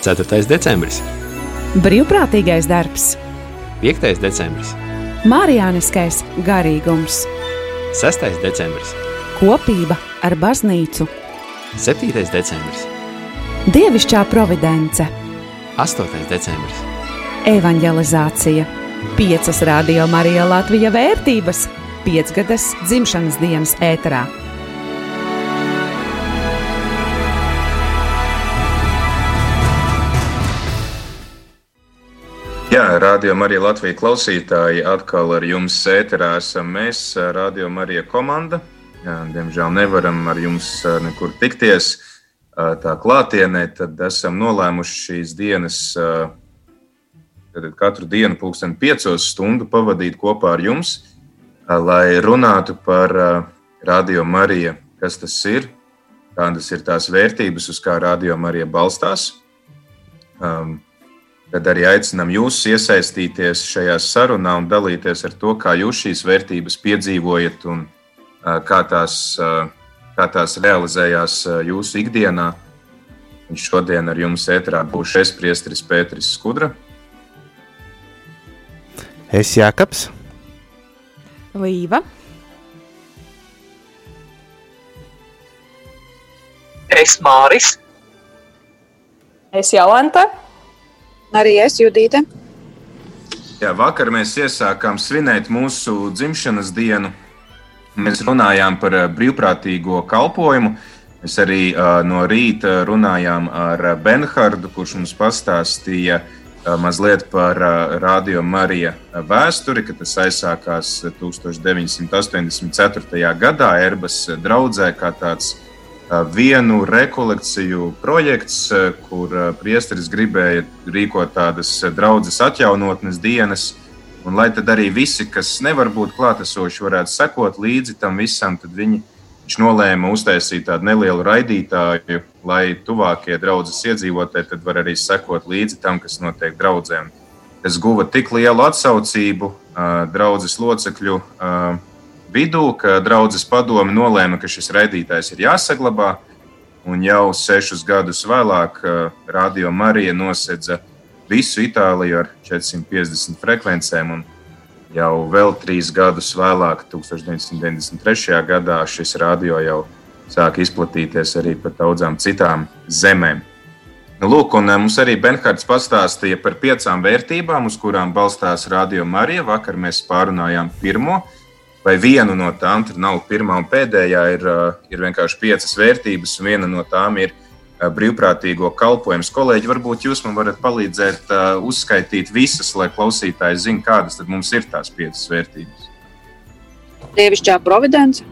4. decembris, Brīvprātīgais darbs, 5. decembris, Mārijāniskais garīgums, 6. decembris, kopība ar baznīcu, 7. decembris, dievišķā providence, 8. decembris, evanģelizācija, piecas radio Marija Latvija vērtības, piecgadas dzimšanas dienas ēterā. Jā, Radio Marija Latvija klausītāji atkal ar jums ēterā esam mēs, Radio Marija komanda. Jā, diemžēl nevaram ar jums nekur tikties tā klātienē, tad esam nolēmuši šīs dienas, tad katru dienu pulksten piecos stundu pavadīt kopā ar jums, lai runātu par Radio Marija, kas tas ir, kādas ir tās vērtības, uz kā Radio Marija balstās. Um, Tad arī aicinām jūs iesaistīties šajā sarunā un dalīties ar to, kā jūs šīs vērtības piedzīvojat un kā tās, kā tās realizējās jūsu ikdienā. Un šodien ar jums ēterā būšu es, Priesteris Pēteris Skudra. Es Jākaps. Līva. Es Māris. Es Jolanta. Arī es Judīte. Jā, vakar mēs iesākām svinēt mūsu dzimšanas dienu. Mēs runājām par brīvprātīgo kalpošanu. Mēs arī uh, no rīta runājām ar Benhardu, kurš mums pastāstīja uh, mazliet par uh, Radio Marija vēsturi, ka tas aizsākās 1984. gadā Erbas draudzē kā tāds vienu rekolekciju projekts, kur priesteris gribēja rīkot tādas draudzes atjaunotnes dienas. Un, lai tad arī visi, kas nevar būt klātesoši, varētu sekot līdzi tam visam, tad viņi, viņš nolēma uztaisīt tādu nelielu raidītāju, lai tuvākie draudzes iedzīvotāji tad var arī sekot līdzi tam, kas notiek draudzēm. Tas guva tik lielu atsaucību draudzes locekļu vidū, ka draudzes padome nolēma, ka šis raidītājs ir jāsaglabā. Un jau sešus gadus vēlāk Radio Marija nosedza visu Itāliju ar 450 frekvencēm. Un jau vēl trīs gadus vēlāk, 1993. gadā, šis radio jau sāka izplatīties arī par daudzām citām zemēm. Nu, lūk, un mums arī Benhards pastāstīja par piecām vērtībām, uz kurām balstās Radio Marija. Vakar mēs pārunājām pirmo, vai vienu no tām, tur nav pirmā un pēdējā, ir, ir vienkārši piecas vērtības, un viena no tām ir brīvprātīgo kalpojumu. Kolēģi, varbūt jūs man varat palīdzēt uzskaitīt visas, lai klausītāji zinātu, kādas tad mums ir tās piecas vērtības. Dievišķā providence.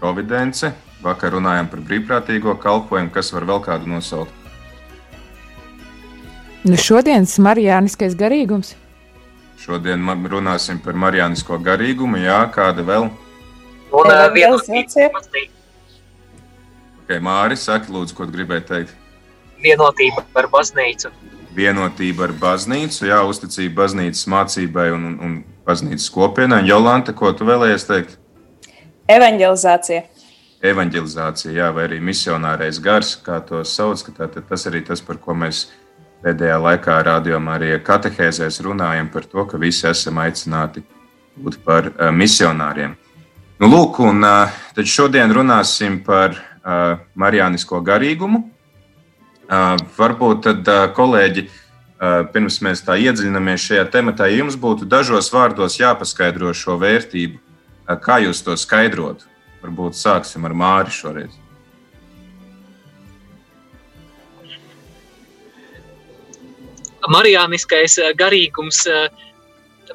Providence. Vakar runājām par brīvprātīgo kalpošanu, kas var vēl kādu nosaukt. Nu šodienas marijāniskais garīgums. Šodien runāsim par marijānisko garīgumu. Jā, kāda vēl? Un uh, vienotība. Okay, Māri, saki, lūdzu, ko gribēji teikt? Vienotība ar baznīcu. Vienotība ar baznīcu, jā, uzticība baznīcas mācībai un, un, un baznīcas kopienai. Jolanta, ko tu vēlējies teikt? Evangelizācija. Evangelizācija, jā, vai arī misionārais gars, kā to sauc. Tā, tas arī tas, par ko mēs pēdējā laikā rādījumā arī katehēzēs runājam par to, ka visi esam aicināti būt par uh, misionāriem. Nu, lūk, un uh, tad šodien runāsim par uh, marijānisko garīgumu. Uh, varbūt tad, uh, kolēģi, uh, pirms mēs tā iedziļināmies šajā tematā, ja jums būtu dažos vārdos jāpaskaidro šo vērtību, uh, kā jūs to skaidrotu. Varbūt sāksim ar Māri šoreiz. Marijāniskais garīgums,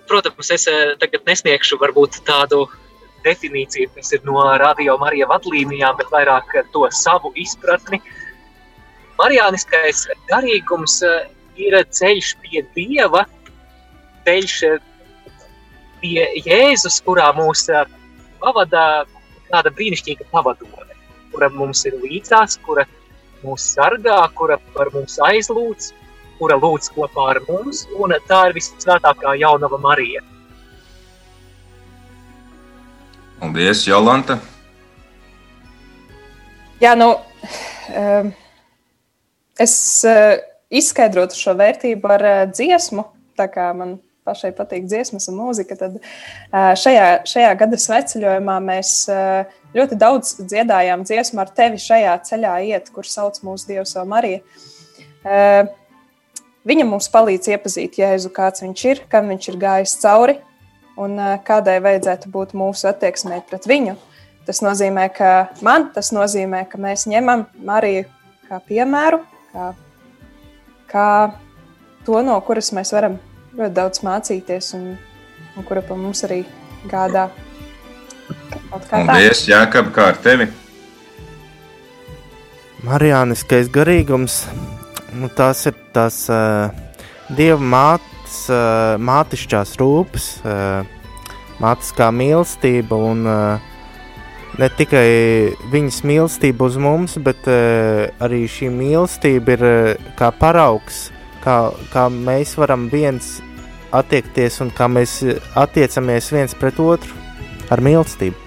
protams, es tagad nesniegšu varbūt tādu definīciju, kas ir no radio Marija vadlīnijām, bet vairāk to savu izpratni. Marijāniskais garīgums ir ceļš pie Dieva, ceļš pie Jēzus, kurā mūs pavada tāda brīnišķīga pavadone, kura mums ir līdzās, kura mūs sargā, kura par mums aizlūdz, kura lūdz kopā ar mums, un tā ir visvētākā jaunava Marija. Paldies, Jolanta! Jā, nu, um, es uh, izskaidrotu šo vērtību ar uh, dziesmu, tā kā man pašai patīk dziesmas un mūzika, tad uh, šajā, šajā gada sveceļojumā mēs ļoti daudz dziedājām dziesmu ar tevi šajā ceļā iet, kur sauc mūsu Dievs jau Marija. Viņa mums palīdz iepazīt Jēzu, kāds viņš ir, kam viņš ir gājis cauri un kādai vajadzētu būt mūsu attieksmē pret viņu. Tas nozīmē, ka man tas nozīmē, ka mēs ņemam Mariju kā piemēru, kā, kā to, no kuras mēs varam ļoti daudz mācīties, un, un kura pa mums arī gādā. Paldies, Jākab, kā ar tevi? Marijāniskais garīgums, nu, tās ir tās uh, dieva mātes, uh, mātišķās rūpes, uh, mātes kā mīlestība un uh, ne tikai viņas mīlestība uz mums, bet uh, arī šī mīlestība ir uh, kā paraugs, kā, kā mēs varam viens attiekties un kā mēs attiecamies viens pret otru ar mīlestību.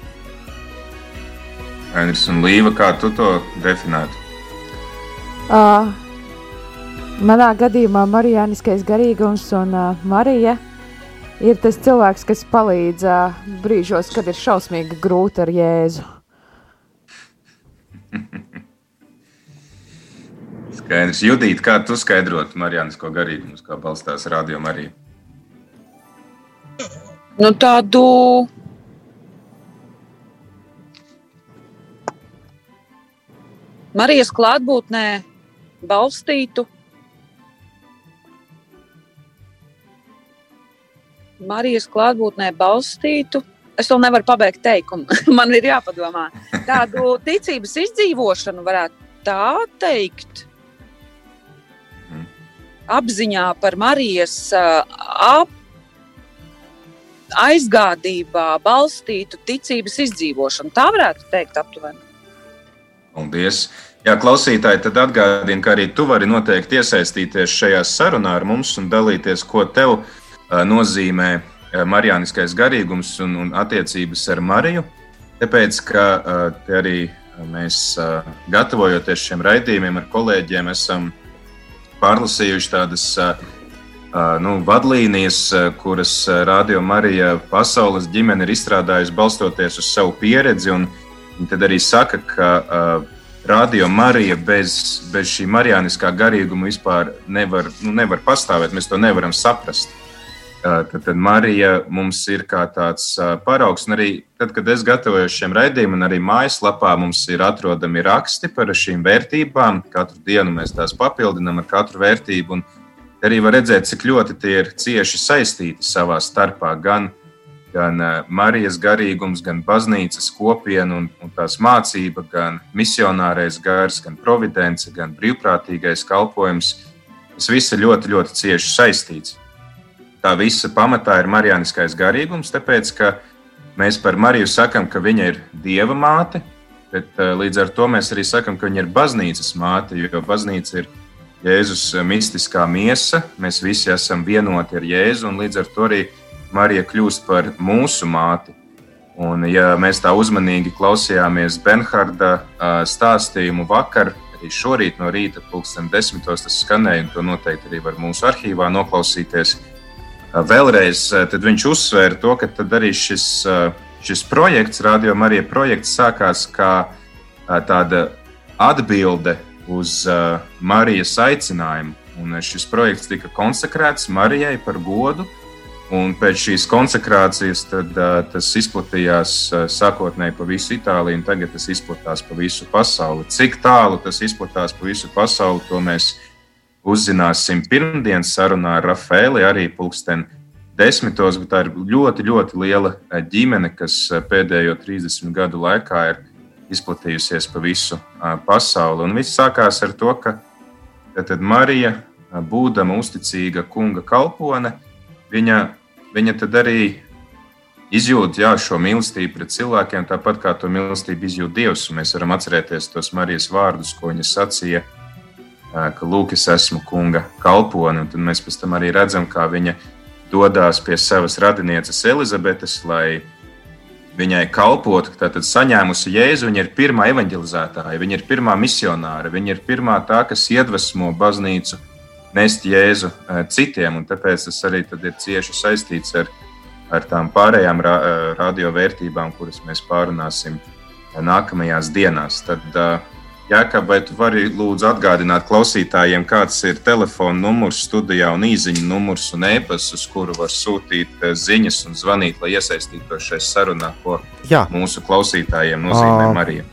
Andris un Līva, kā tu to definētu? Uh, manā gadījumā Marijāniskais garīgums un uh, Marija ir tas cilvēks, kas palīdz uh, brīžos, kad ir šausmīgi grūti ar Jēzu. Skaidrs, Judīt, kā tu skaidrotu Marijānisko garīgumu, kā balstās radio Marija? Nu, tādu Marijas klātbūtnē balstītu. Marijas klātbūtnē balstītu. Es vēl nevaru pabeigt teikumu. Man ir jāpadomā. Tādu ticības izdzīvošanu varētu tā teikt. Mhm. Apziņā par Marijas ap, aizgādībā balstītu ticības izdzīvošanu. Tā varētu teikt aptuveni. Paldies! Jā, klausītāji, tad atgādinu, ka arī tu vari noteikti iesaistīties šajā sarunā ar mums un dalīties, ko tev uh, nozīmē uh, marijāniskais garīgums un, un attiecības ar Mariju. Tāpēc, ka uh, arī mēs, uh, gatavojoties šiem raidījumiem ar kolēģiem, esam pārlasījuši tādas uh, nu, vadlīnijas, kuras Radio Marija pasaules ģimene ir izstrādājusi balstoties uz savu pieredzi. Viņi tad arī saka, ka uh, Radio Marija bez, bez šī marijāniskā garīguma vispār nevar, nu, nevar pastāvēt. Mēs to nevaram saprast. Tad, tad Marija mums ir kā tāds paraugs. Un arī tad, kad es gatavojos šiem raidījumiem, arī mājaslapā mums ir atrodami raksti par šīm vērtībām. Katru dienu mēs tās papildinām ar katru vērtību. Un arī var redzēt, cik ļoti tie ir cieši saistīti savā starpā. Gan gan Marijas garīgums, gan baznīcas kopiena un, un tās mācība, gan misionārais gars, gan providence, gan brīvprātīgais kalpojums. Tas viss ir ļoti, ļoti cieši saistīts. Tā visa pamatā ir marijāniskais garīgums, tāpēc ka mēs par Mariju sakām, ka viņa ir dieva māte, bet eh, līdz ar to mēs arī sakām, ka viņa ir baznīcas māte, jo baznīca ir Jēzus mistiskā miesa. Mēs visi esam vienoti ar Jēzu un līdz ar to arī Marija kļūst par mūsu māti. Un, ja mēs tā uzmanīgi klausījāmies Benharda stāstījumu vakar, arī šorīt no rīta, pulksten desmitos tas skanēja, un to noteikti arī var mūsu arhīvā noklausīties. Vēlreiz tad viņš uzsvēra to, ka arī šis, šis projekts, Radio Marija projekts, sākās kā tāda atbilde uz Marijas aicinājumu. Un šis projekts tika konsekrēts Marijai par godu, Un pēc šīs konsekrācijas tad, uh, tas izplatījās uh, sākotnēji pa visu Itāliju, un tagad tas izplatās pa visu pasauli. Cik tālu tas izplatās pa visu pasauli, to mēs uzzināsim pirmdienas sarunā ar Rafaeli, arī pulksten desmitos, bet tā ir ļoti, ļoti liela ģimene, kas pēdējo 30 gadu laikā ir izplatījusies pa visu pasauli. Un viss sākās ar to, ka tad Marija, būdama uzticīga kunga kalpone, viņa viņa tad arī izjūt jā, šo mīlestību pret cilvēkiem, tāpat kā to mīlestību izjūt Dievs. Mēs varam atcerēties tos Marijas vārdus, ko viņa sacīja, ka Lūk, es esmu kunga kalpone. Tad mēs pēc tam arī redzam, kā viņa dodas pie savas radinieces Elizabetes, lai viņai kalpotu. Tātad saņēmusi Jēzu, viņa ir pirmā evanģelizētāja, viņa ir pirmā misionāra, viņa ir pirmā tā, kas iedvesmo baznīcu nest Jēzu citiem, tāpēc tas arī ir cieši saistīts ar, ar tām pārējām ra radiovērtībām, kuras mēs pārunāsim nākamajās dienās. Tad, Jākab, vai tu vari lūdzu atgādināt klausītājiem, kāds ir telefona numurs studijā un īsiņa numurs un e-pasts, uz kuru var sūtīt ziņas un zvanīt, lai iesaistītos šajā sarunā, ko Jā. mūsu klausītājiem nozīmē uh, Marija?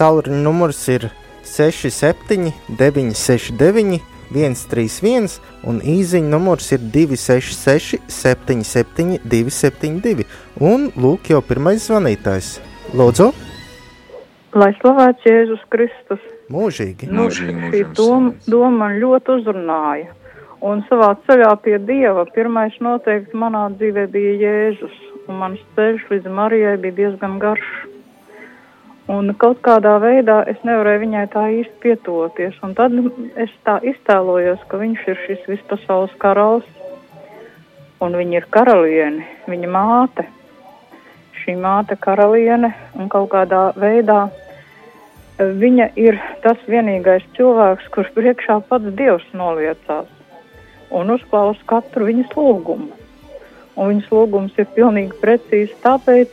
Tālruņa numurs ir 67, 969, 131, un īsiņa numurs ir 266, 77, 272. Un lūk, jau pirmais zvanītājs. Lūdzu! Lai slavēts Jēzus Kristus. Mūžīgi. Nu, šī doma, doma man ļoti uzrunāja. Un savā ceļā pie Dieva pirmais noteikti manā dzīvē bija Jēzus. Un mans ceļš līdz Marijai bija diezgan garš. Un kaut kādā veidā es nevarēju viņai tā īsti pietuvoties. Un tad es tā iztēlojos, ka viņš ir šis vispasaules karalis. Un viņa ir karaliene, viņa māte šī māte karaliene un kaut kādā veidā e, viņa ir tas vienīgais cilvēks, kurš priekšā pats Dievs noliecās un uzklausa katru viņas lūgumu. Un viņas lūgums ir pilnīgi precīzi tāpēc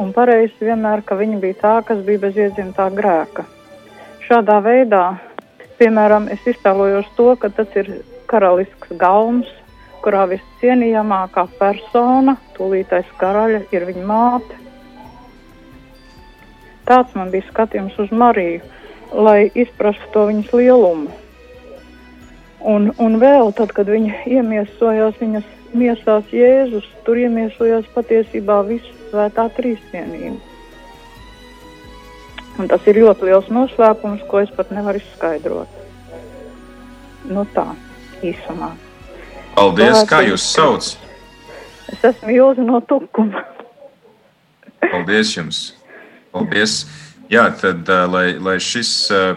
un pareizi vienmēr, ka viņa bija tā, kas bija bez iedzimtā grēka. Šādā veidā, piemēram, es iztēlojos to, ka tas ir karalisks galms, kurā viscienījamākā persona, tūlītais karaļa, ir viņa māte. Tāds man bija skatījums uz Mariju, lai izprastu to viņas lielumu. Un, un vēl tad, kad viņa iemiesojās viņas miesās Jēzus, tur iemiesojās patiesībā visu svētā trīsvienība. Un tas ir ļoti liels noslēpums, ko es pat nevaru izskaidrot. Nu tā, īsumā. Paldies, kā jūs sauc? Es esmu Jūza no Tukuma. Paldies jums! Paldies! Jā, tad, lai, lai šis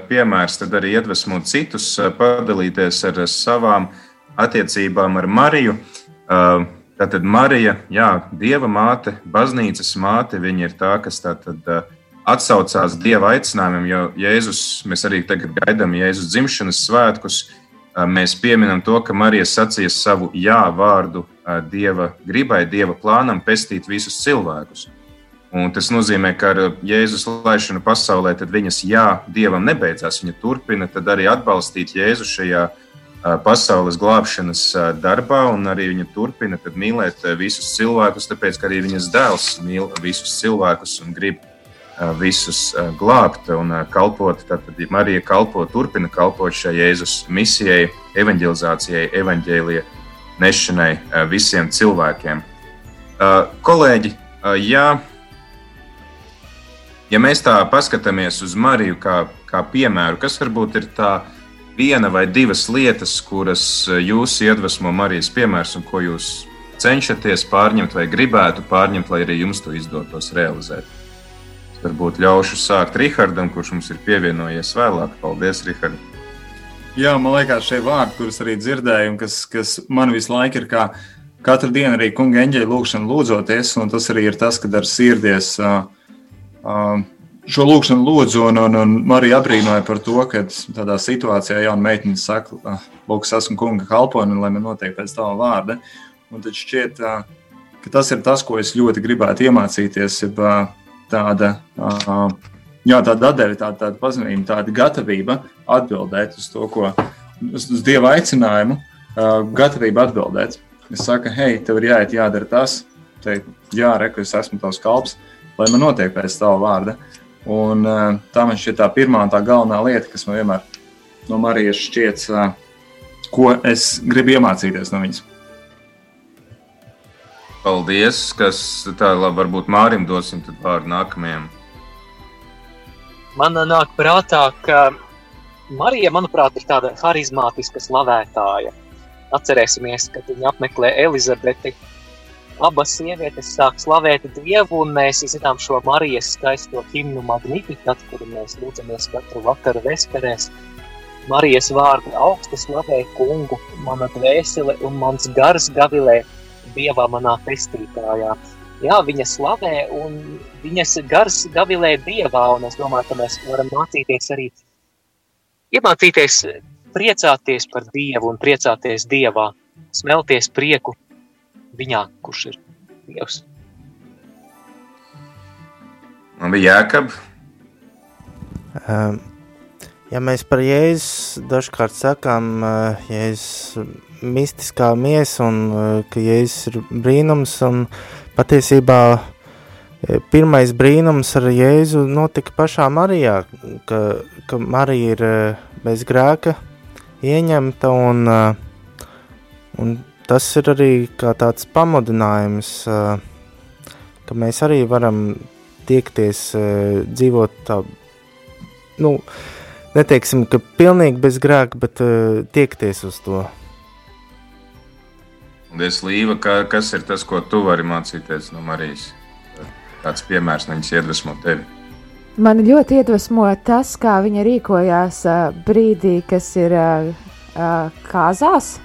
piemērs arī iedvesmo citus, padalīties ar savām attiecībām ar Mariju. Tātad Marija, jā, Dieva māte, baznīcas māte, viņa ir tā, kas tātad atsaucās Dieva aicinājumam, jo Jēzus, mēs arī tagad gaidām Jēzus dzimšanas svētkus, mēs pieminam to, ka Marija sacīja savu jā vārdu Dieva gribai, Dieva plānam pestīt visus cilvēkus. Un tas nozīmē, ka ar Jēzus laišanu pasaulē viņas jā Dievam nebeidzās. Viņa turpina arī atbalstīt Jēzu šajā pasaules glābšanas darbā, un arī viņa turpina mīlēt visus cilvēkus, tāpēc ka arī viņas dēls mīl visus cilvēkus un grib visus glābt un kalpot. Tad Marija kalpo, turpina kalpot šai Jēzus misijai, evanģelizācijai, evanģēlija nešanai visiem cilvēkiem. Kolēģi, ja, ja mēs tā paskatāmies uz Mariju kā, kā piemēru, kas varbūt ir tā viena vai divas lietas, kuras jūs iedvesmo Marijas piemērs un ko jūs cenšaties pārņemt vai gribētu pārņemt, lai arī jums to izdotos realizēt? Varbūt ļaušu sākt Rihardam, kurš mums ir pievienojies vēlāk. Paldies, Rihard! Jā, man liekas, šie vārdi, kurus arī dzirdēju, un kas, kas man visu laiku ir kā katru dienu arī kunga eņģeļa lūgšana lūdzoties, un tas arī ir tas, kad ar sirdies uh, uh, šo lūgšanu lūdzu, un, un, un Marija abrīnoja par to, ka tādā situācijā jauna meitene saka, lūk, es esmu kunga kalpone, lai man notiek pēc tava vārda. Un tad šķiet, uh, ka tas ir tas, ko es ļoti gribētu iemācīties, ir tāda, jā, tāda atdeve, tāda, tāda pazīme, tāda gatavība atbildēt uz to, ko uz, uz dieva aicinājumu, gatavība atbildēt. Es saku, hei, tev ir jāiet, jādara tas, teikt, jā, reku, es esmu tavs kalps, lai man notiek pēc tava vārda. Un tā man šķiet tā pirmā un tā galvenā lieta, kas man vienmēr no Marijas šķiet, ko es gribu iemācīties no viņas. Paldies, kas tā labi, varbūt Mārim dosim vārdu nākamajam. Man nāk prātā, ka Marija, manuprāt, ir tāda harizmātiska slavētāja. Atcerēsimies, kad viņa apmeklē Elizabeti. Abas sievietes sāk slavēt Dievu, un mēs zinām šo Marijas skaisto himnu Magnificat, kuru mēs lūdzamies katru vakaru vesperēs. Marijas vārdi augstu slavē kungu, mana dvēsele un mans gars gavilē Dievā, manā pestītājā. Jā, viņa slavē un viņas gars gavilē Dievā, un es domāju, ka mēs varam mācīties arī iemācīties priecāties par Dievu un priecāties Dievā, smelties prieku viņā, kurš ir Dievs. Man bija jēkab. Um, ja mēs par Jēzus dažkārt sakām, uh, Jēzus mistiskā miesa un uh, ka Jēzus ir brīnums un patiesībā uh, pirmais brīnums ar Jēzu notika pašā Marijā, ka, ka Marija ir uh, bez grēka ieņemta un, uh, un tas ir arī kā tāds pamudinājums, uh, ka mēs arī varam tiekties, uh, dzīvot tā, nu, neteiksim, ka pilnīgi bez grēka, bet uh, tiekties uz to. Paldies, Līva. Ka, kas ir tas, ko tu vari mācīties no Marijas? Kāds piemērs no viņas iedvesmo tevi? Man ļoti iedvesmo tas, kā viņa rīkojās uh, brīdī, kas ir uh, uh, kāzās.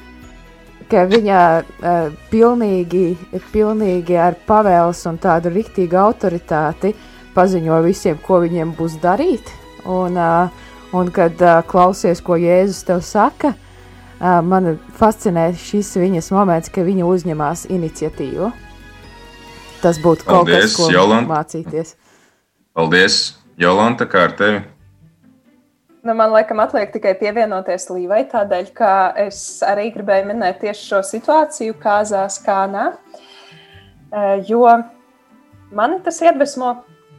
Ka viņa uh, pilnīgi, pilnīgi ar pavēles un tādu rīktīgu autoritāti paziņo visiem, ko viņiem būs darīt. Un, uh, un kad uh, klausies, ko Jēzus tev saka, uh, man fascinē šis viņas moments, ka viņa uzņemās iniciatīvu. Tas būtu kaut Paldies, kas, ko Jolanta. mācīties. Paldies, Jolanta, kā ar tevi? Nu, man liekas, atliek tikai pievienoties Līvai, tādēļ, ka es arī gribēju minēt tieši šo situāciju, kāzās, kā nē. Jo man tas iedvesmo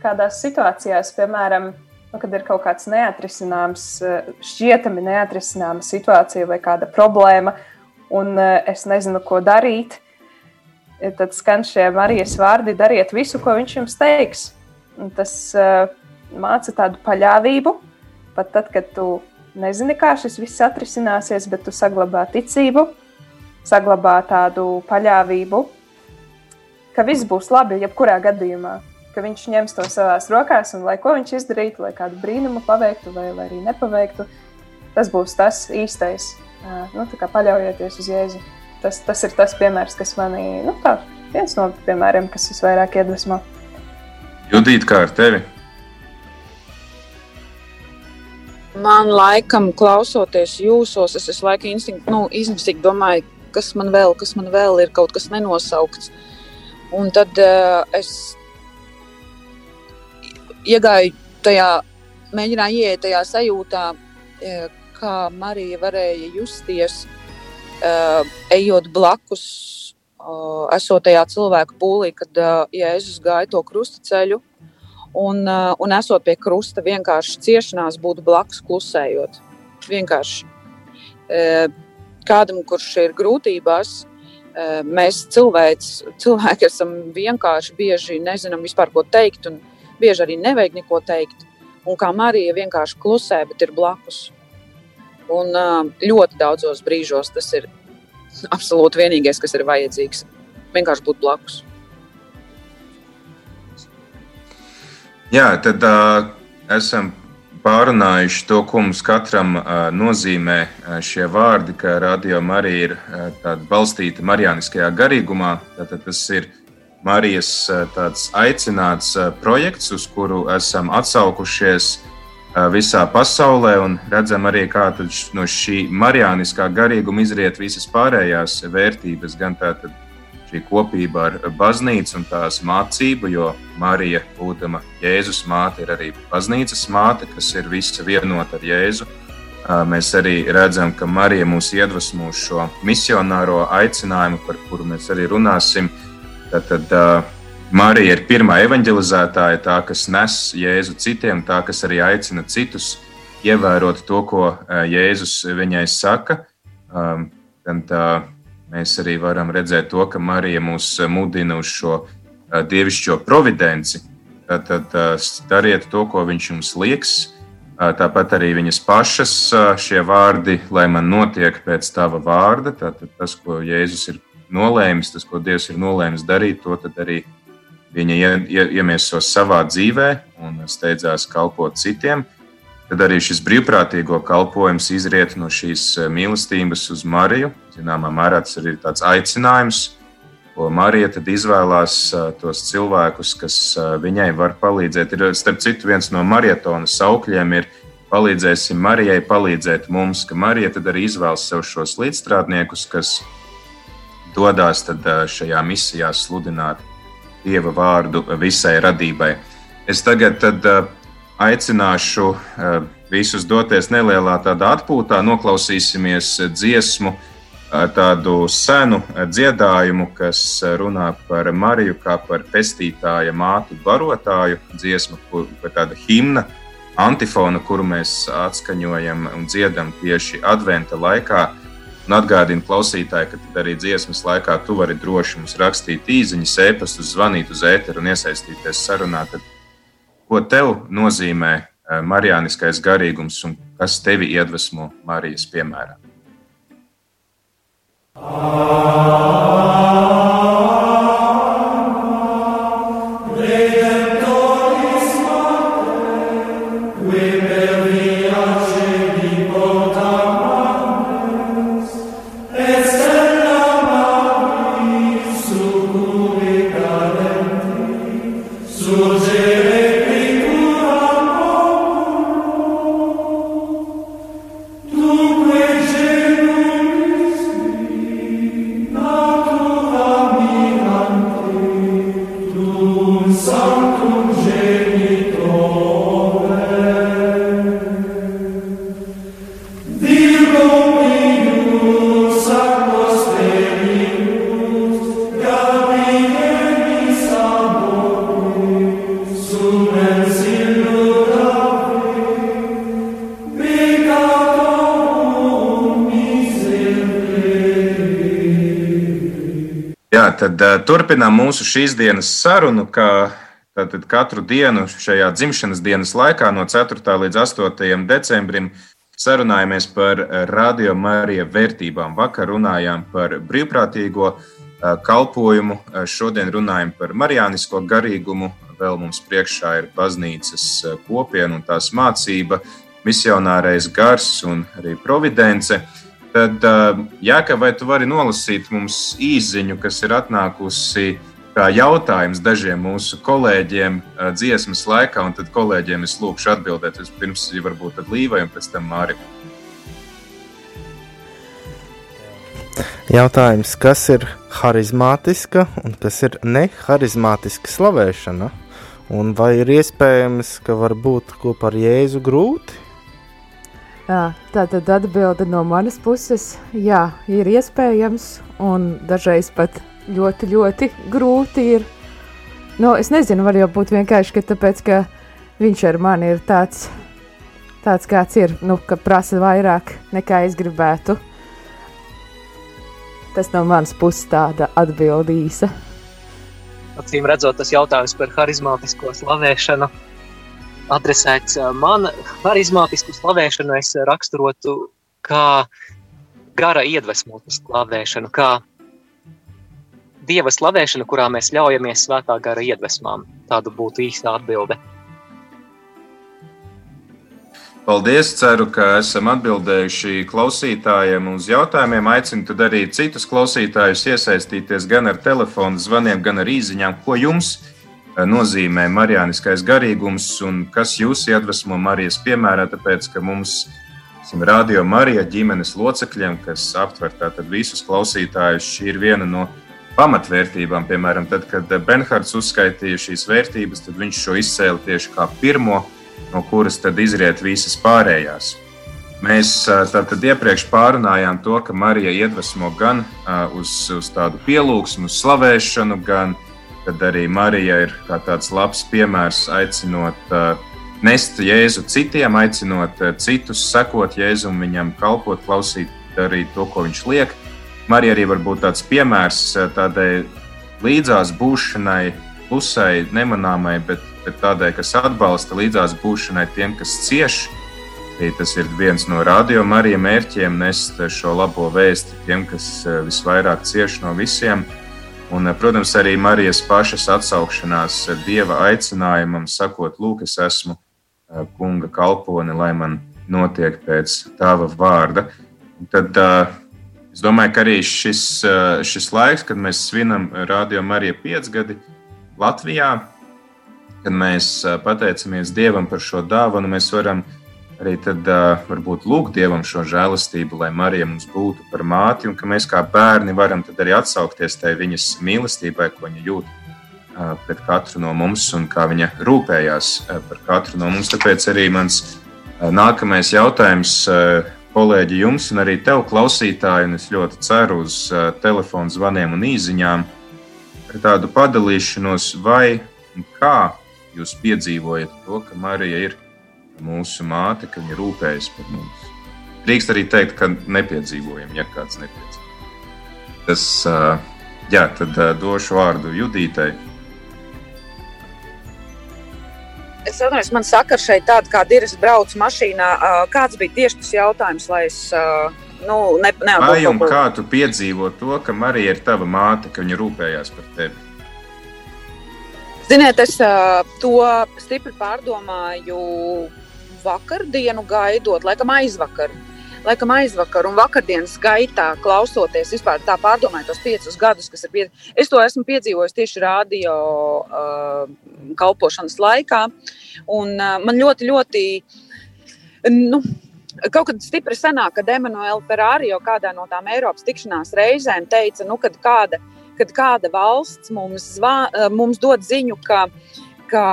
kādās situācijās, piemēram, nu, kad ir kaut kāds neatrisināms, šķietami neatrisināma situācija vai kāda problēma, un es nezinu, ko darīt. Tad skan šie Marijas vārdi, dariet visu, ko viņš jums teiks. Un tas māca tādu paļāvību, pat tad, kad tu nezini, kā šis viss atrisināsies, bet tu saglabā ticību, saglabā tādu paļāvību, ka viss būs labi, jebkurā gadījumā, ka viņš ņems to savās rokās un lai ko viņš izdarītu, lai kādu brīnumu paveiktu vai, vai arī nepaveiktu, tas būs tas īstais. Nu, tā kā paļaujieties uz Jēzu. Tas, tas ir tas piemērs, kas manī, nu tā, viens no piemēriem, kas visvairāk iedvesmo. Judīt, kā ar tevi? Man laikam, klausoties jūsos, es visu laiku instinkt, nu, instinktīvi domāju, kas man vēl, kas man vēl ir kaut kas nenosaukts. Un tad uh, es iegāju tajā, mēģināju ieiet tajā sajūtā, uh, kā Marija varēja justies, uh, ejot blakus esotajā cilvēku pūlī, kad uh, Jēzus gāja to krusta ceļu. Un, un esot pie krusta, vienkārši ciešanās būt blakus, klusējot. Vienkārši kādam, kurš ir grūtībās, mēs cilvēks, cilvēki esam vienkārši bieži nezinām vispār, ko teikt, un bieži arī nevajag neko teikt. Un kā Marija vienkārši klusē, bet ir blakus. Un uh, ļoti daudzos brīžos tas ir absolūti vienīgais, kas ir vajadzīgs. Vienkārši būt blakus. Jā, tad uh, esam pārunājuši to, ko mums katram uh, nozīmē uh, šie vārdi, ka radio Marija ir uh, balstīta marijāniskajā garīgumā. Tātad tas ir Marijas uh, tāds aicināts uh, projekts, uz kuru esam atsaukušies uh, visā pasaulē, un redzam arī, kā no šī marijāniskā garīguma izriet visas pārējās vērtības, gan tātad šī kopība ar baznīcu un tās mācību, jo Marija, būdama Jēzus māte, ir arī baznīcas māte, kas ir visa vienota ar Jēzu. Mēs arī redzam, ka Marija mūs iedvesmo šo misionāro aicinājumu, par kuru mēs arī runāsim. Tad, tad Marija ir pirmā evanģelizētāja, tā, kas nes Jēzu citiem, tā, kas arī aicina citus ievērot to, ko Jēzus viņai saka. Gan tā mēs arī varam redzēt to, ka Marija mūs mudina uz šo dievišķo providenci. Tad dariet to, ko viņš jums liekas. Tāpat arī viņas pašas šie vārdi, lai man notiek pēc tava vārda. Tātad tas, ko Jēzus ir nolēmis, tas, ko Dievs ir nolēmis darīt, to arī viņa iemieso savā dzīvē un steidzās kalpot citiem. Tad arī šis brīvprātīgo kalpojums izriet no šīs mīlestības uz Mariju. Zināmā mērā tas ir tāds aicinājums, ko Marija izvēlās tos cilvēkus, kas viņai var palīdzēt. Ir, starp citu, viens no marietona saukļiem ir palīdzēsim Marijai palīdzēt mums, ka Marija arī izvēlas sev šos līdzstrādniekus, kas dodas šajā misijā sludināt Dieva vārdu visai radībai. Es tagad tad, aicināšu visus doties nelielā tādā atpūtā, noklausīsimies dziesmu, tādu senu dziedājumu, kas runā par Mariju kā par pestītāja mātu barotāju, dziesmu, par tādu himnu antifonu, kuru mēs atskaņojam un dziedam tieši adventa laikā. Un atgādinu klausītāji, ka arī dziesmas laikā tu vari droši mums rakstīt īsiņas, ēpastus, zvanīt uz ēteru un iesaistīties sarunā. Tad, ko tev nozīmē eh, marijāniskais garīgums un kas tevi iedvesmo Marijas piemērā? Tad uh, turpinām mūsu šīs dienas sarunu, kā tātad katru dienu šajā dzimšanas dienas laikā no 4. līdz 8. decembrim sarunājamies par radio Marija vērtībām. Vakar runājām par brīvprātīgo uh, kalpojumu, šodien runājam par marijānisko garīgumu. Vēl mums priekšā ir baznīcas kopiena un tās mācība, misionārais gars un arī providence. Uh, Tad, Jāka, vai tu vari nolasīt mums īziņu, kas ir atnākusi kā jautājums dažiem mūsu kolēģiem dziesmas laikā, un tad kolēģiem es lūkšu atbildēt vispirms, varbūt Līvai un pēc tam Mārim. Jautājums, kas ir harizmātiska un kas ir neharizmātiska slavēšana? Un vai ir iespējams, ka var būt kopā ar Jēzu grūti? Tā tad atbilde no manas puses, jā, ir iespējams, un dažreiz pat ļoti, ļoti grūti ir. Nu, es nezinu, var jau būt vienkārši, ka tāpēc, ka viņš ar mani ir tāds, tāds kāds ir, nu, ka prasa vairāk nekā es gribētu. Tas no manas puses tāda atbildīsa. Acīm redzot, tas jautājums par harizmātisko slavēšanu adresēts man. Harizmātisku slavēšanu es raksturotu kā gara iedvesmotu slavēšanu, kā dieva slavēšanu, kurā mēs ļaujamies svētā gara iedvesmām. Tāda būtu īsta atbilde. Paldies! Ceru, ka esam atbildējuši klausītājiem uz jautājumiem. Aicinu arī citus klausītājus iesaistīties gan ar telefonu zvaniem, gan ar īsiņām, ko jums ir nozīmē marijāniskais garīgums un kas jūs iedvesmo Marijas piemērā, tāpēc, ka mums radio Marija ģimenes locekļiem, kas aptver tātad visus klausītājus. Šī ir viena no pamatvērtībām. Piemēram, tad, kad Benhards uzskaitīja šīs vērtības, tad viņš šo izcēla tieši kā pirmo, no kuras tad izriet visas pārējās. Mēs tātad iepriekš pārunājām to, ka Marija iedvesmo gan uz, uz tādu pielūgsmu, slavēšanu, gan arī Tad arī Marija ir tāds labs piemērs, aicinot uh, nest Jēzu citiem, aicinot uh, citus sekot Jēzum, viņam kalpot, klausīt, darīt to, ko viņš liek. Marija arī var būt tāds piemērs uh, tādai līdzās būšanai, klusai, nemanāmai, bet, bet tādai, kas atbalsta līdzās būšanai tiem, kas cieš. Tas ir viens no radio Marija mērķiem, nest šo labo vēsti tiem, kas visvairāk cieš no visiem. Un, protams, arī Marijas pašas atsaukšanās dieva aicinājumam, sakot, Lūk, es esmu kunga kalpone, lai man notiek pēc tava vārda. Tad es domāju, ka arī šis, šis laiks, kad mēs svinam Radio Mariju piecgadi Latvijā, kad mēs pateicamies Dievam par šo dāvanu, mēs varam arī tad uh, varbūt lūgt Dievam šo žēlastību, lai Marija mums būtu par māti, un ka mēs kā bērni varam tad arī atsaukties tai viņas mīlestībai, ko viņa jūt uh, pret katru no mums, un kā viņa rūpējās uh, par katru no mums. Tāpēc arī mans uh, nākamais jautājums. Uh, Kolēģi, jums un arī tev, klausītāji, un es ļoti ceru uz uh, telefonu zvaniem un īsiņām, ar tādu padalīšanos, vai kā jūs piedzīvojat to, ka Marija ir mūsu māte, ka viņa rūpējas par mums. Drīkst arī teikt, ka nepiedzīvojam, ja kāds nepiedzīvo. Tas, jā, tad došu vārdu Judītai. Es atceros, man saka, šeit tāda, kāda ir. Es braucu mašīnā. Kāds bija tieši tas jautājums, lai es nu, ne, neatbildētu? Vai un kā tu piedzīvo to, ka Marija ir tava māte, ka viņa rūpējās par tevi? Ziniet, es to stipri pārdomāju vakardienu gaidot, laikam aizvakar. Laikam aizvakar un vakardienas gaitā klausoties, vispār tā pārdomājot tos piecus gadus, kas ir piedzīvojis. Es to esmu piedzīvojis tieši radio uh, kalpošanas laikā. Un, uh, man ļoti, ļoti. Nu, Kaut kad stipri senāk, kad Emanuela Ferrari jau kādā no tām Eiropas tikšanās reizēm teica, nu, kad kāda, kad kāda valsts mums, zvā, mums dod ziņu, ka uh, ka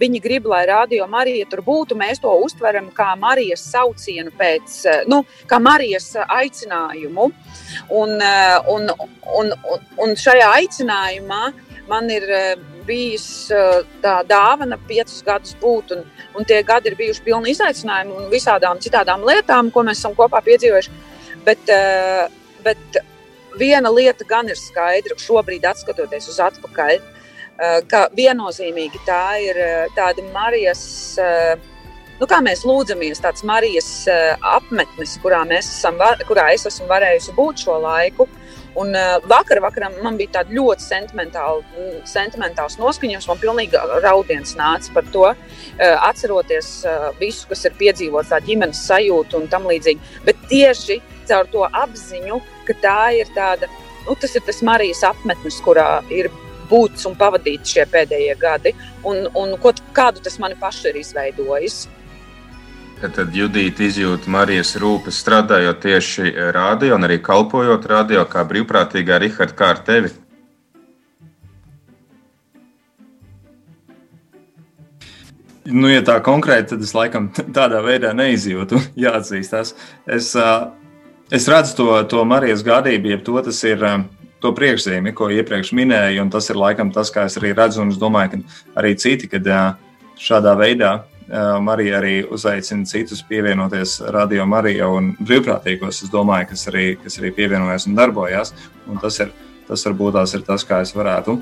viņi grib, lai radio Marija tur būtu. Mēs to uztveram kā Marijas saucienu pēc, eh, nu, kā Marijas aicinājumu. Un, eh, un, un, un, un šajā aicinājumā man ir eh, bijis tā dāvana piecus gadus būt, un, un tie gadi ir bijuši pilni izaicinājumu un visādām citādām lietām, ko mēs esam kopā piedzīvojuši. Bet, bet viena lieta gan ir skaidra šobrīd, skatoties uz atpakaļ. Eh, ka viennozīmīgi tā ir eh, tāda Marijas, eh, nu, kā mēs lūdzamies, tāds Marijas apmetnis, kurā, esam, kurā es esmu varējusi būt šo laiku. Un vakar, vakarā man bija tāds ļoti sentimentāl, sentimentāls noskaņojums. Man pilnīgi raudiens nāca par to, atceroties visu, kas ir piedzīvots, tā ģimenes sajūta un tam līdzīgi. Bet tieši caur to apziņu, ka tā ir tāda, nu, tas ir tas Marijas apmetnis, kurā ir būts un pavadīts šie pēdējie gadi, un, un ko, kādu tas mani pašu ir izveidojis. Tad Judita izjūta Marijas rūpes strādājot tieši rādio un arī kalpojot rādio kā brīvprātīgā Riharda, kā ar tevi. Nu, ja tā konkrēti, tad es laikam tādā veidā neizjūtu, jāatzīstās. Es, es redzu to, to Marijas gādību, ja to tas ir to priekšzīmi, ko iepriekš minēju, tas ir laikam tas, kā es arī redzu, un es domāju, ka arī citi, kad šādā veidā Marija arī uzaicina citus pievienoties Radio Marija un brīvprātīgos, es domāju, kas arī, kas arī pievienojas un darbojas, un tas ir, tas varbūt tās ir tas, kā es varētu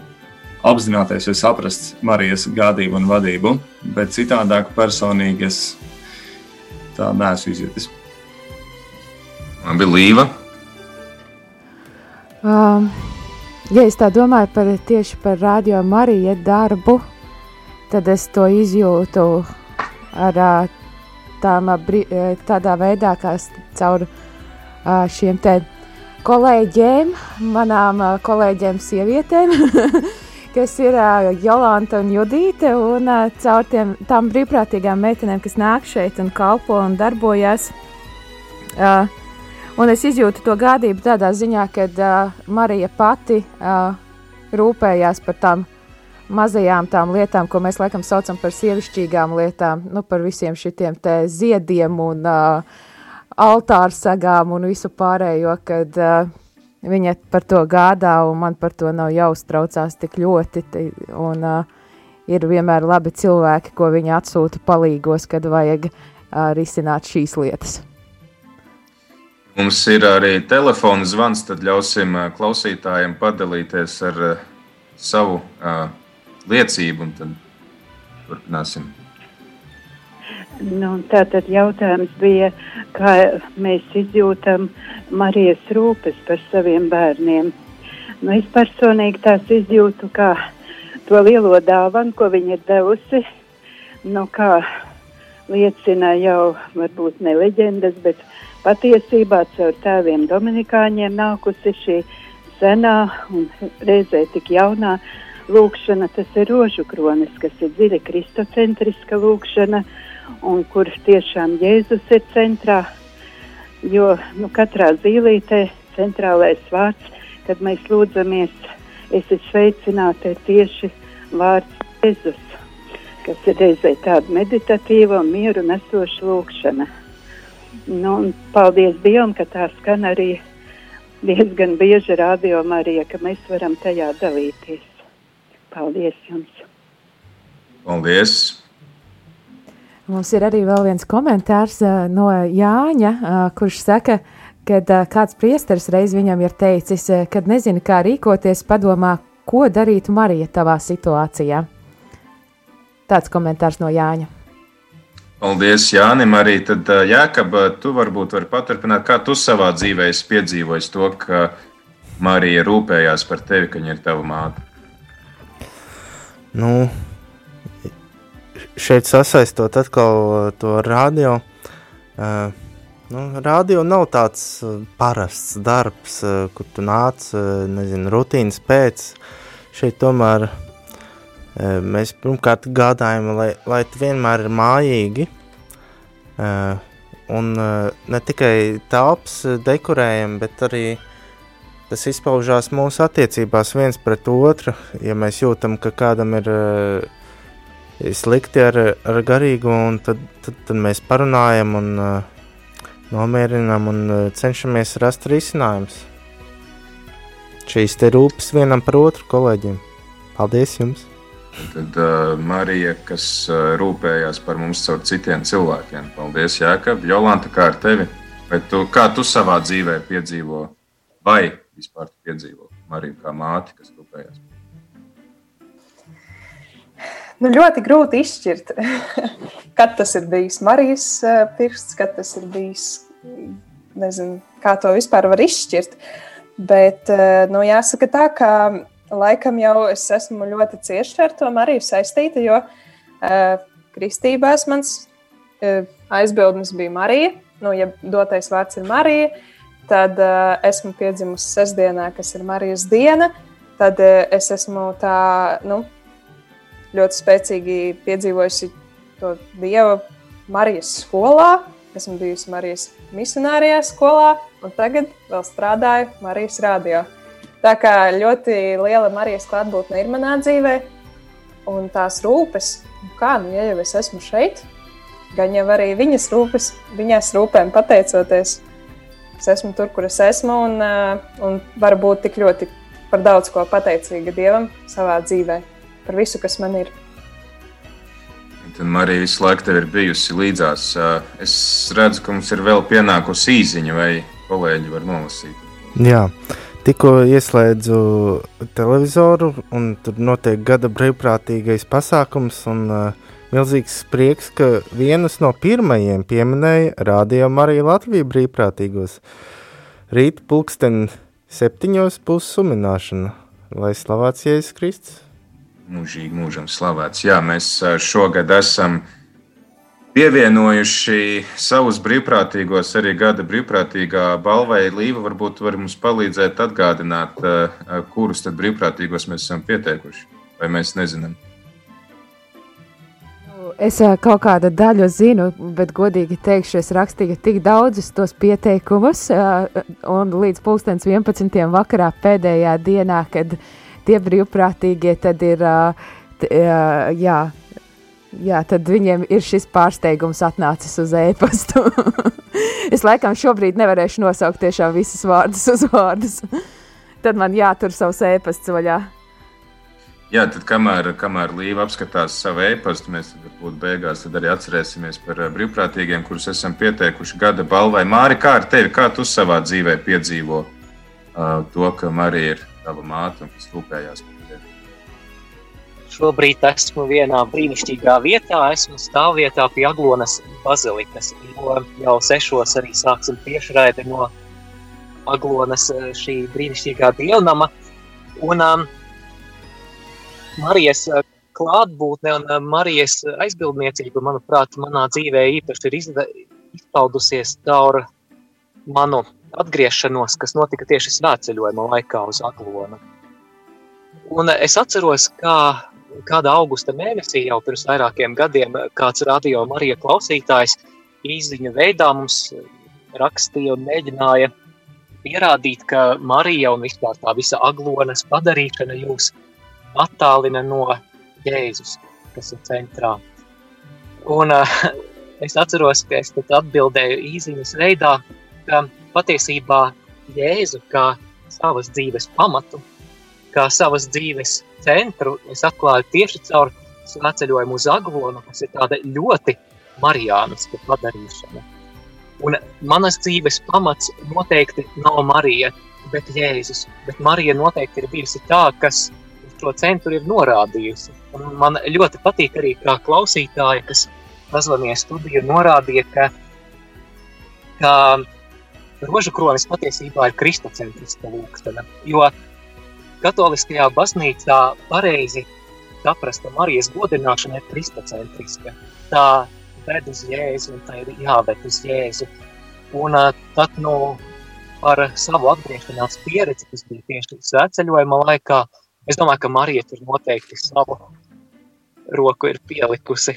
apzināties vai saprast Marijas gādību un vadību, bet citādāk personīgi es tā neesmu izjutis. Man bija līva. Um, ja es tā domāju par tieši par radio Marija darbu, tad es to izjūtu ar tām, tādā veidā, kā caur šiem te kolēģiem, manām kolēģiem sievietēm, kas ir Jolanta un Judīte, un caur tiem, tām brīvprātīgām meitenēm, kas nāk šeit un kalpo un darbojas. Uh, Un es izjūtu to gādību tādā ziņā, ka uh, Marija pati uh, rūpējās par tām mazajām tām lietām, ko mēs laikam saucam par sievišķīgām lietām, nu, par visiem šitiem ziediem un uh, altārsagām un visu pārējo, kad uh, viņa par to gādā un man par to nav jāuztraucās tik ļoti. Un, uh, ir vienmēr labi cilvēki, ko viņa atsūta palīgos, kad vajag uh, risināt šīs lietas. Mums ir arī telefona zvans, tad ļausim klausītājiem padalīties ar savu liecību, un tad turpināsim. Nu, Tātad jautājums bija, kā mēs izjūtam Marijas rūpes par saviem bērniem. Nu, es personīgi tās izjūtu kā to lielo dāvanu, ko viņa ir devusi. Nu, kā liecina jau varbūt ne leģendas, bet Patiesībā caur tēviem Dominikāņiem nākusi šī senā un reizē tik jaunā lūkšana, tas ir rožu kronis, kas ir dziļi kristocentriska lūkšana, un kur tiešām Jēzus ir centrā. Jo nu, katrā zīlītē centrālais vārds, kad mēs lūdzamies, esi sveicināta, ir tieši vārds Jēzus, kas ir reizē tāda meditatīva un mieru nesoša lūkšana. Nu, paldies Dievam, ka tā skan arī diezgan bieži radio Marija, ka mēs varam tajā dalīties. Paldies jums! Paldies! Mums ir arī vēl viens komentārs uh, no Jāņa, uh, kurš saka, ka uh, kāds priesteris reiz viņam ir teicis, kad nezina, kā rīkoties, padomā, ko darītu Marija tavā situācijā. Tāds komentārs no Jāņa. Paldies, Jānim. Arī tad, Jākab, tu varbūt vari paturpināt, kā tu savā dzīvē esi piedzīvojis to, ka Marija rūpējās par tevi, ka viņa ir tava māte. Nu, šeit sasaistot atkal to radio. Nu, radio nav tāds parasts darbs, kur tu nāc, nezinu, rutīnas pēc. Šeit tomēr uh, mēs pirmkārt gādājam, lai, lai tu vienmēr ir mājīgi. Un ne tikai telpas dekorējam, bet arī tas izpaužās mūsu attiecībās viens pret otru. Ja mēs jūtam, ka kādam ir slikti ar, ar garīgu, tad, tad, tad mēs parunājam un nomierinām un cenšamies rast risinājumus. Šīs te rūpes vienam par otru kolēģiem. Paldies jums! Tad uh, Marija, kas uh, rūpējās par mums caur citiem cilvēkiem. Paldies, Jākab. Jolanta, kā ar tevi? Vai tu, kā tu savā dzīvē piedzīvo? Vai vispār piedzīvo Mariju kā māti, kas rūpējas? Nu, ļoti grūti izšķirt, kad tas ir bijis Marijas eh, pirksts, kad tas ir bijis. Nezinu, kā to vispār var izšķirt. Bet, nu, jāsaka tā, ka laikam jau es esmu ļoti cieši ar to Mariju saistīta, jo uh, kristībās mans uh, aizbildnis bija Marija. Nu, ja dotais vārds ir Marija, Tad uh, esmu piedzimusi sestdienā, kas ir Marijas diena. Tad uh, es esmu tā, nu, ļoti spēcīgi piedzīvojusi to Dieva Marijas skolā. Esmu bijusi Marijas misionārijā skolā, un tagad vēl strādāju Marijas radio. Tā kā ļoti liela Marijas klātbūtne ir manā dzīvē, un tās rūpes, kā, nu, ja jau es esmu šeit, gan jau arī viņas rūpes, viņas rūpēm pateicoties, es esmu tur, kur es esmu, un, eh, un varu būt tik ļoti par daudz ko pateicīga Dievam savā dzīvē, par visu, kas man ir. Tad Marija visu laiku tev ir bijusi līdzās. Eh, es redzu, ka mums ir vēl pienākusi īziņa, vai kolēģi var nolasīt. Jā, tikko ieslēdzu televizoru, un tur notiek gada brīvprātīgais pasākums. Un, uh, Milzīgs prieks, ka vienas no pirmajiem pieminēja Radio Marija Latvija brīvprātīgos. Rīt pulksten septiņos būs sumināšana, lai slavēts Jēzus Kristus. Mūžīgi mūžam slavēts. Jā, mēs šogad esam pievienojuši savus brīvprātīgos arī gada brīvprātīgā balvai. Līva varbūt var mums palīdzēt atgādināt, kurus tad brīvprātīgos mēs esam pieteikuši, vai mēs nezinām. Es kaut kādu daļu zinu, bet, godīgi teikšu, es rakstīju tik daudzus tos pieteikumus, un līdz 11. vakarā pēdējā dienā, kad tie brīvprātīgie tad ir, jā, jā, tad viņiem ir šis pārsteigums atnācis uz e-pastu. es laikam šobrīd nevarēšu nosaukt tiešām visus vārdus uz vārdus. tad man jātur savs e-pasts vaļā. Jā, tad kamēr, kamēr Līva apskatās savu e-pastu, mēs varbūt beigās arī atcerēsimies par eh, brīvprātīgiem, kurus esam pieteikuši gada balvai. Māri, kā ar tevi, kā tu savā dzīvē piedzīvo uh, to, ka Marija ir tava māte un kas rūpējās par? Šobrīd esmu vienā brīnišķīgā vietā, esmu stāvvietā pie Aglonas bazilikas, jo jau sešos arī sāksim tiešraidi no Aglonas eh, šī brīnišķīgā dievnama. Un, um, Marijas eh, klātbūtne un eh, Marijas aizbildniecība, manuprāt, manā dzīvē īpaši ir izpaudusies caur manu atgriešanos, kas notika tieši svētceļojuma laikā uz Aglonu. Un es atceros, kā kādā augusta mēnesī jau pirms vairākiem gadiem kāds radio Marija klausītājs īziņu veidā mums rakstīja un mēģināja pierādīt, ka Marija un vispār tā visa aglonas padarīšana jūs attālina no Jēzus, kas ir centrā. Un uh, es atceros, ka es tad atbildēju īziņas veidā, ka patiesībā Jēzu kā savas dzīves pamatu, kā savas dzīves centru es atklāju tieši caur svētceļojumu uz Aglonu, kas ir tāda ļoti marijāniska padarīšana. Un manas dzīves pamats noteikti nav Marija, bet Jēzus. Bet Marija noteikti ir bijusi tā, kas šo centru ir norādījusi. Un man ļoti patīk arī kā klausītāja, kas pazvanīja studiju, norādīja, ka, ka rožu kronis patiesībā ir kristocentriska lūkstana. Jo katoliskajā baznīcā pareizi saprasta Marijas godināšana ir kristocentriska. Tā ved uz Jēzu, un tā ir jāved uz Jēzu. Un uh, tad, nu, par savu atgriešanās pieredzi, kas bija tieši svētceļojuma laikā, es domāju, ka Marija tur noteikti savu roku ir pielikusi.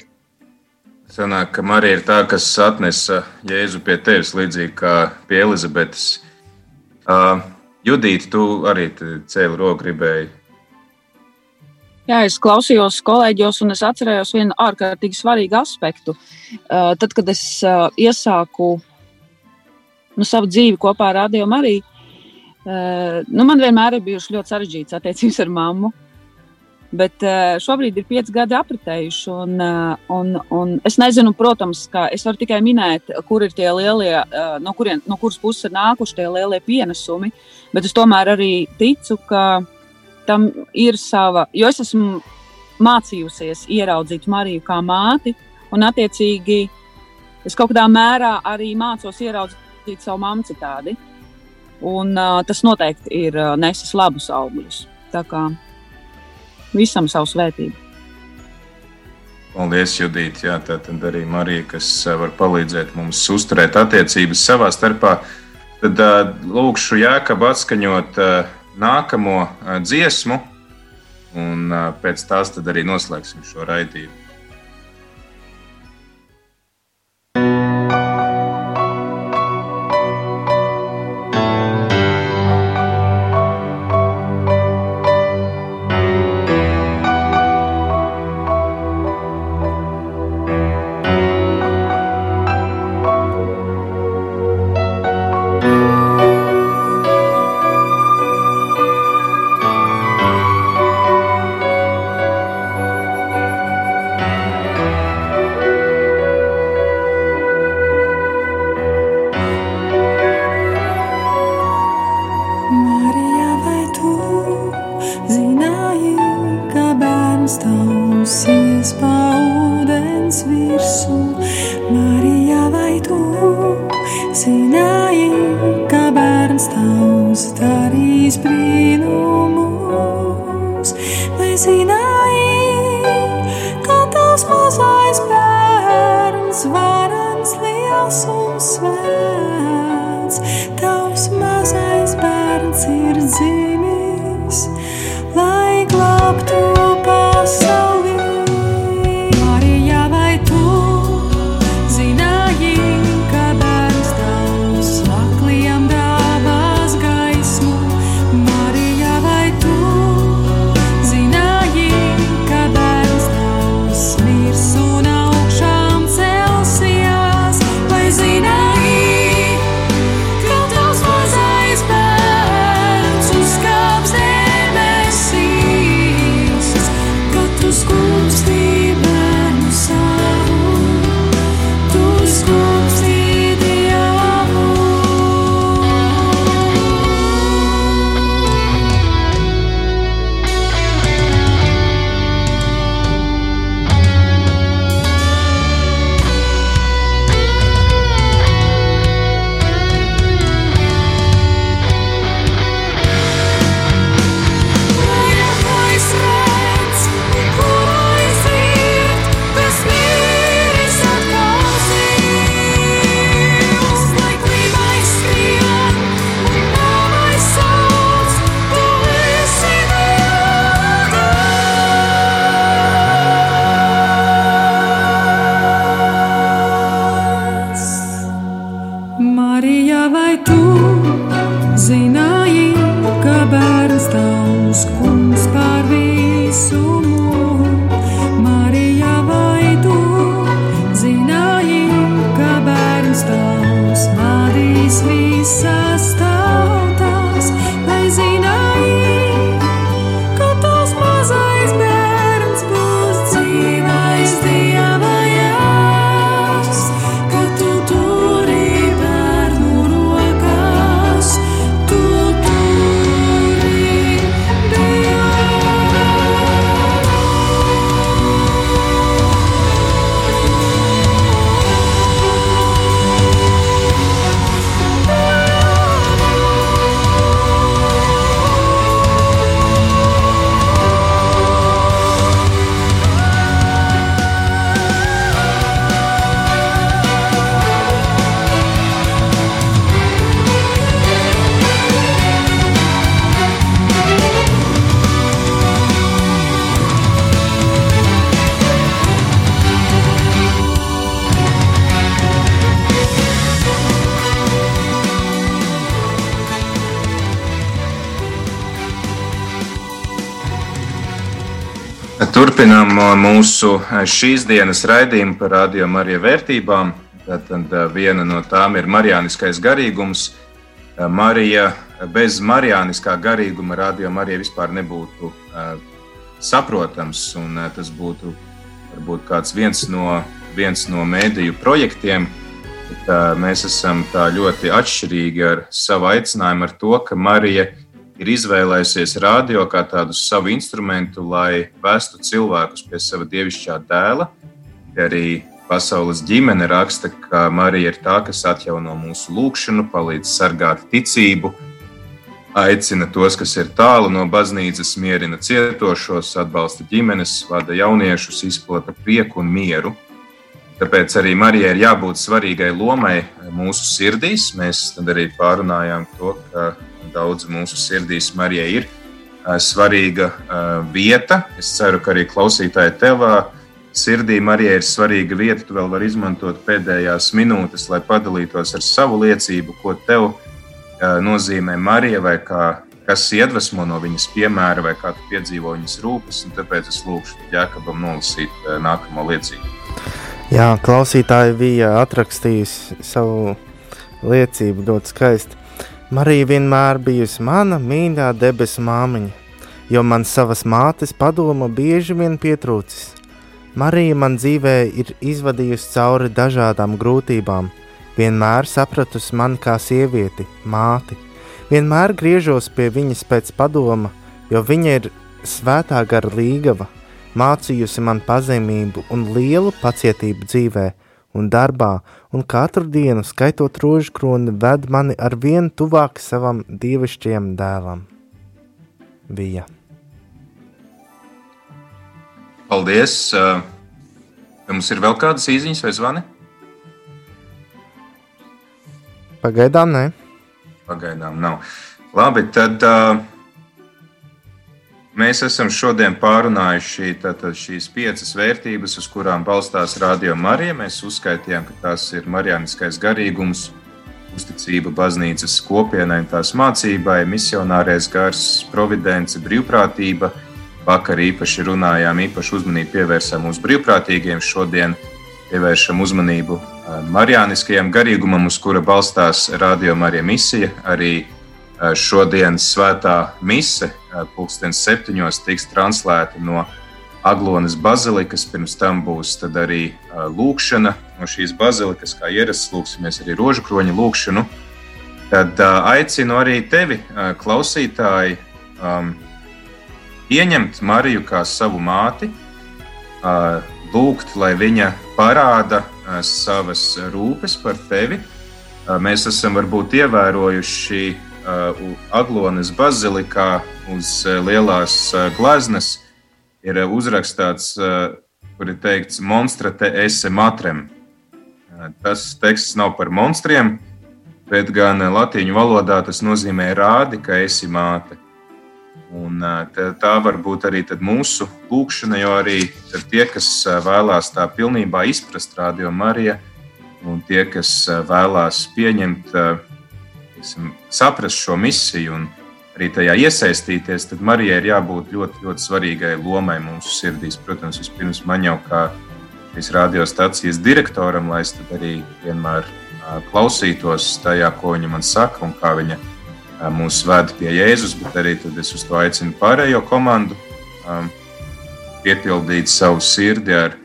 Sanāk, ka Marija ir tā, kas atnesa Jēzu pie tevis līdzīgi kā pie Elizabetes. Uh, Judīt, tu arī cēli roku gribēji Jā, es klausījos kolēģos, un es atcerējos vienu ārkārtīgi svarīgu aspektu. Uh, tad, kad es uh, iesāku nu, savu dzīvi kopā ar Radio Mariju, uh, nu, man vienmēr ir bijušas ļoti sarežģītas attiecības ar mammu. Bet uh, šobrīd ir pieci gadi apritējuši, un, uh, un, un es nezinu, protams, ka es varu tikai minēt, kur ir tie lielie, uh, no, kurien, no kuras puses ir nākuši tie lielie pienesumi, bet es tomēr arī ticu, ka tam ir sava, jo es esmu mācījusies ieraudzīt Mariju kā māti, un attiecīgi es kaut kādā mērā arī mācos ieraudzīt savu mammu citādi. Un, uh, tas noteikti ir uh, nesis labus augļus. Tā kā visam savs vērtību. Paldies, Judīt. Jā, tā tad arī Marija, kas var palīdzēt mums uzturēt attiecības savā starpā. Tad lūkšu Jēkabu atskaņot nākamo dziesmu, un pēc tās arī noslēgsim šo raidījumu. Turpinām mūsu šīs dienas raidījumu par radio Marija vērtībām. Tad viena no tām ir marijāniskais garīgums. Marija bez marijāniskā garīguma radio Marija vispār nebūtu saprotams, tas būtu varbūt viens no, viens no mēdīju projektiem. Bet, mēs esam tā ļoti atšķirīgi ar savu aicinājumu, ar to, ka Marija ir ir izvēlējusies radio kā tādu savu instrumentu, lai vestu cilvēkus pie sava dievišķā dēla. Arī pasaules ģimene raksta, ka Marija ir tā, kas atjauno mūsu lūgšanu, palīdz sargāt ticību, aicina tos, kas ir tālu no baznīcas, mierina cietošos, atbalsta ģimenes, vada jauniešus, izplata prieku un mieru. Tāpēc arī Marijai ir jābūt svarīgai lomai mūsu sirdīs. Mēs arī pārunājām to, ka daudz mūsu sirdīs Marijai ir svarīga vieta. Es ceru, ka arī klausītāji tevā sirdī Marijai ir svarīga vieta. Tu vēl vari izmantot pēdējās minūtes, lai padalītos ar savu liecību, ko tev nozīmē Marija vai kā, kas iedvesmo no viņas piemēra vai kā tu piedzīvo viņas rūpes. Tāpēc es lūgšu Jākabam nolasīt nākamo liecību. Jā, klausītāji bija atrakstījusi savu liecību, ļoti skaisti. Marija vienmēr bijusi mana mīļā debesu māmiņa, jo man savas mātes padoma bieži vien pietrūcis. Marija man dzīvē ir izvadījusi cauri dažādām grūtībām, vienmēr sapratusi mani kā sievieti, māti. Vienmēr griežos pie viņas pēc padoma, jo viņa ir svētā gara līgava, mācījusi man pazemību un lielu pacietību dzīvēm un darbā, un katru dienu, skaitot rožu kroni, ved mani ar vien tuvāk savam dievišķajam dēlam. Bija. Paldies! Vai mums ir vēl kādas īsiņas vai zvani? Pagaidām, nē. Pagaidām nav. Labi, tad uh, Mēs esam šodien pārunājuši tātad, šīs piecas vērtības, uz kurām balstās Radio Marija. Mēs uzskaitījām, ka tās ir marijāniskais garīgums, uzticība baznīcas kopienai un tās mācībai, misionārais gars, providence, brīvprātība. Vakar īpaši runājām, īpaši uzmanību pievērsām uz brīvprātīgiem. Šodien pievēršam uzmanību marijāniskajam garīgumam, uz kura balstās Radio Marija misija. Arī šodienas svētā mise pulkstenis septiņos tiks translēta no Aglonas bazilikas, pirms tam būs arī lūkšana no šīs bazilikas, kā ierasts, lūksimies arī rožu kroņa lūkšanu. Tad aicinu arī tevi, klausītāji, pieņemt Mariju kā savu māti, lūgt, lai viņa parāda savas rūpes par tevi. Mēs esam varbūt ievērojuši Uh, Aglonas bazilikā uz uh, lielās uh, gleznas ir uzrakstīts, kur ir teikts, monstra te esi matrem. Tas teksts nav par monstriem, bet gan latīņu valodā tas nozīmē rādi, ka esi māte. Un tā var būt arī mūsu lūkšana, jo arī tie, kas vēlās tā pilnībā izprast Radio Mariju, un tie, kas vēlās pieņemt teiksim, saprast šo misiju un arī tajā iesaistīties, tad Marijai ir jābūt ļoti, ļoti svarīgai lomai mūsu sirdīs. Protams, vispirms man jau kā šīs radiostacijas direktoram, lai es arī vienmēr klausītos tajā, ko viņa man saka un kā viņa mūs ved pie Jēzus, bet arī es uz to aicinu pārējo komandu piepildīt savu sirdi ar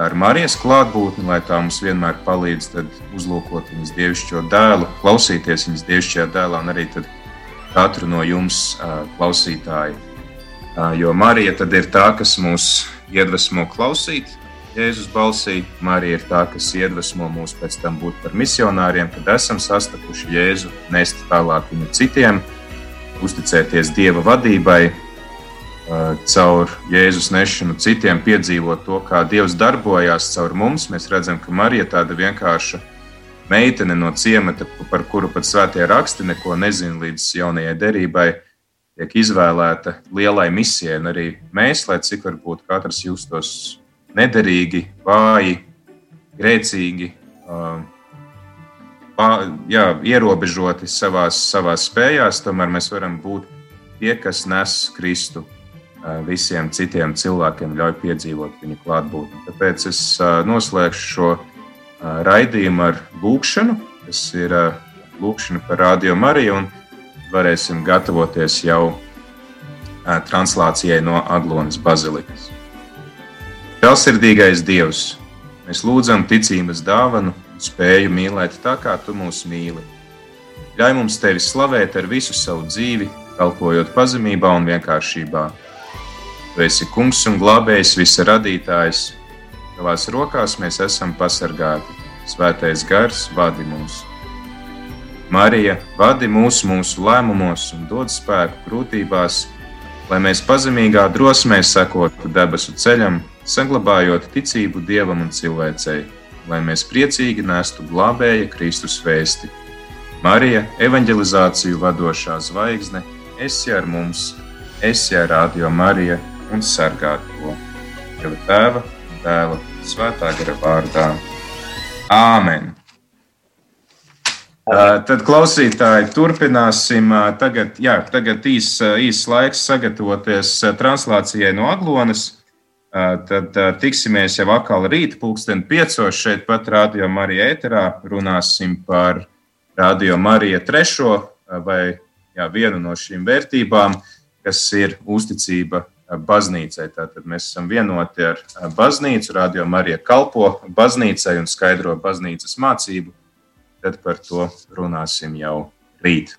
ar Marijas klātbūtni, lai tā mums vienmēr palīdz uzlūkot viņas dievišķo dēlu, klausīties viņas dievišķajā dēlā un arī katru no jums, klausītāji. Jo Marija tad ir tā, kas mūs iedvesmo klausīt Jēzus balsī. Marija ir tā, kas iedvesmo mūs pēc tam būt par misionāriem, kad esam sastapuši Jēzu, nest tālāk viņu citiem, uzticēties Dieva vadībai caur Jēzus nešanu citiem piedzīvot to, kā Dievs darbojās caur mums. Mēs redzam, ka Marija tāda vienkārša meitene no ciemata, par kuru pat svētie raksti neko nezina līdz jaunajai derībai, tiek izvēlēta lielai misijai. Un arī mēs, lai cik varbūt katrs justos nederīgi, vāji, grēcīgi, jā, ierobežoti savā spējās, tomēr mēs varam būt tie, kas nes Kristu visiem citiem cilvēkiem ļauj piedzīvot viņa klātbūtni. Tāpēc es noslēgšu šo raidījumu ar lūkšanu, kas ir lūkšana par Radio Mariju, un varēsim gatavoties jau translācijai no Aglonas bazilikas. Žēlsirdīgais Dievs, mēs lūdzam ticības dāvanu un spēju mīlēt tā, kā Tu mūs mīli. Ļauj mums Tevi slavēt ar visu savu dzīvi, kalpojot pazemībā un vienkāršībā. Tu esi kungs un glābējs, visa radītājs. Tavās rokās mēs esam pasargāti. Svētais gars vadi mūs. Marija, vadi mūs mūsu lēmumos un dod spēku grūtībās, lai mēs pazemīgā drosmē sekotu debesu ceļam, saglabājot ticību dievam un cilvēcei, lai mēs priecīgi nestu glābēja Kristus vēsti. Marija, evanģelizāciju vadošā zvaigzne, esi ar mums, esi ar Radio Mariju un sargā to. Jau tēva, dēla, svētā gara vārdā. Āmen! Tad, klausītāji, turpināsim. Tagad, jā, tagad īs, īs laiks sagatavoties translācijai no Aglonas. Tad tiksimies jau atkal rīt, pulksten piecos šeit pat Radio Marija ēterā. Runāsim par Radio Marija trešo vai jā, vienu no šīm vērtībām, kas ir uzticība baznīcai. Tātad mēs esam vienoti ar baznīcu, Radio Marija kalpo baznīcai un skaidro baznīcas mācību. Tad par to runāsim jau rīt.